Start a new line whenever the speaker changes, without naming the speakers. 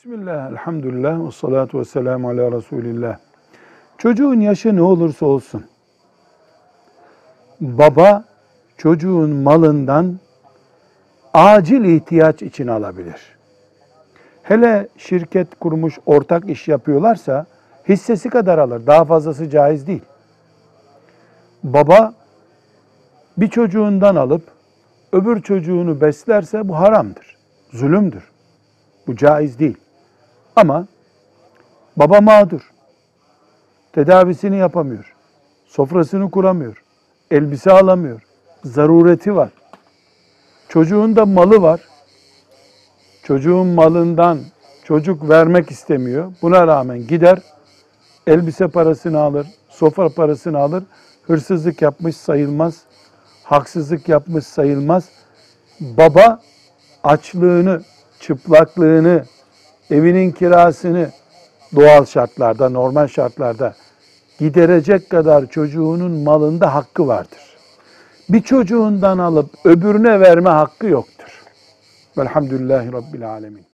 Bismillah, elhamdülillah, ve salatu ve selamu ala Resulillah. Çocuğun yaşı ne olursa olsun, baba çocuğun malından acil ihtiyaç için alabilir. Hele şirket kurmuş, ortak iş yapıyorlarsa hissesi kadar alır. Daha fazlası caiz değil. Baba bir çocuğundan alıp öbür çocuğunu beslerse bu haramdır. Zulümdür. Bu caiz değil. Ama baba mağdur. Tedavisini yapamıyor. Sofrasını kuramıyor. Elbise alamıyor. Zarureti var. Çocuğun da malı var. Çocuğun malından çocuk vermek istemiyor. Buna rağmen gider elbise parasını alır, sofra parasını alır. Hırsızlık yapmış sayılmaz. Haksızlık yapmış sayılmaz. Baba açlığını, çıplaklığını, evinin kirasını doğal şartlarda, normal şartlarda giderecek kadar çocuğunun malında hakkı vardır. Bir çocuğundan alıp öbürüne verme hakkı yoktur. Velhamdülillahi Rabbil Alemin.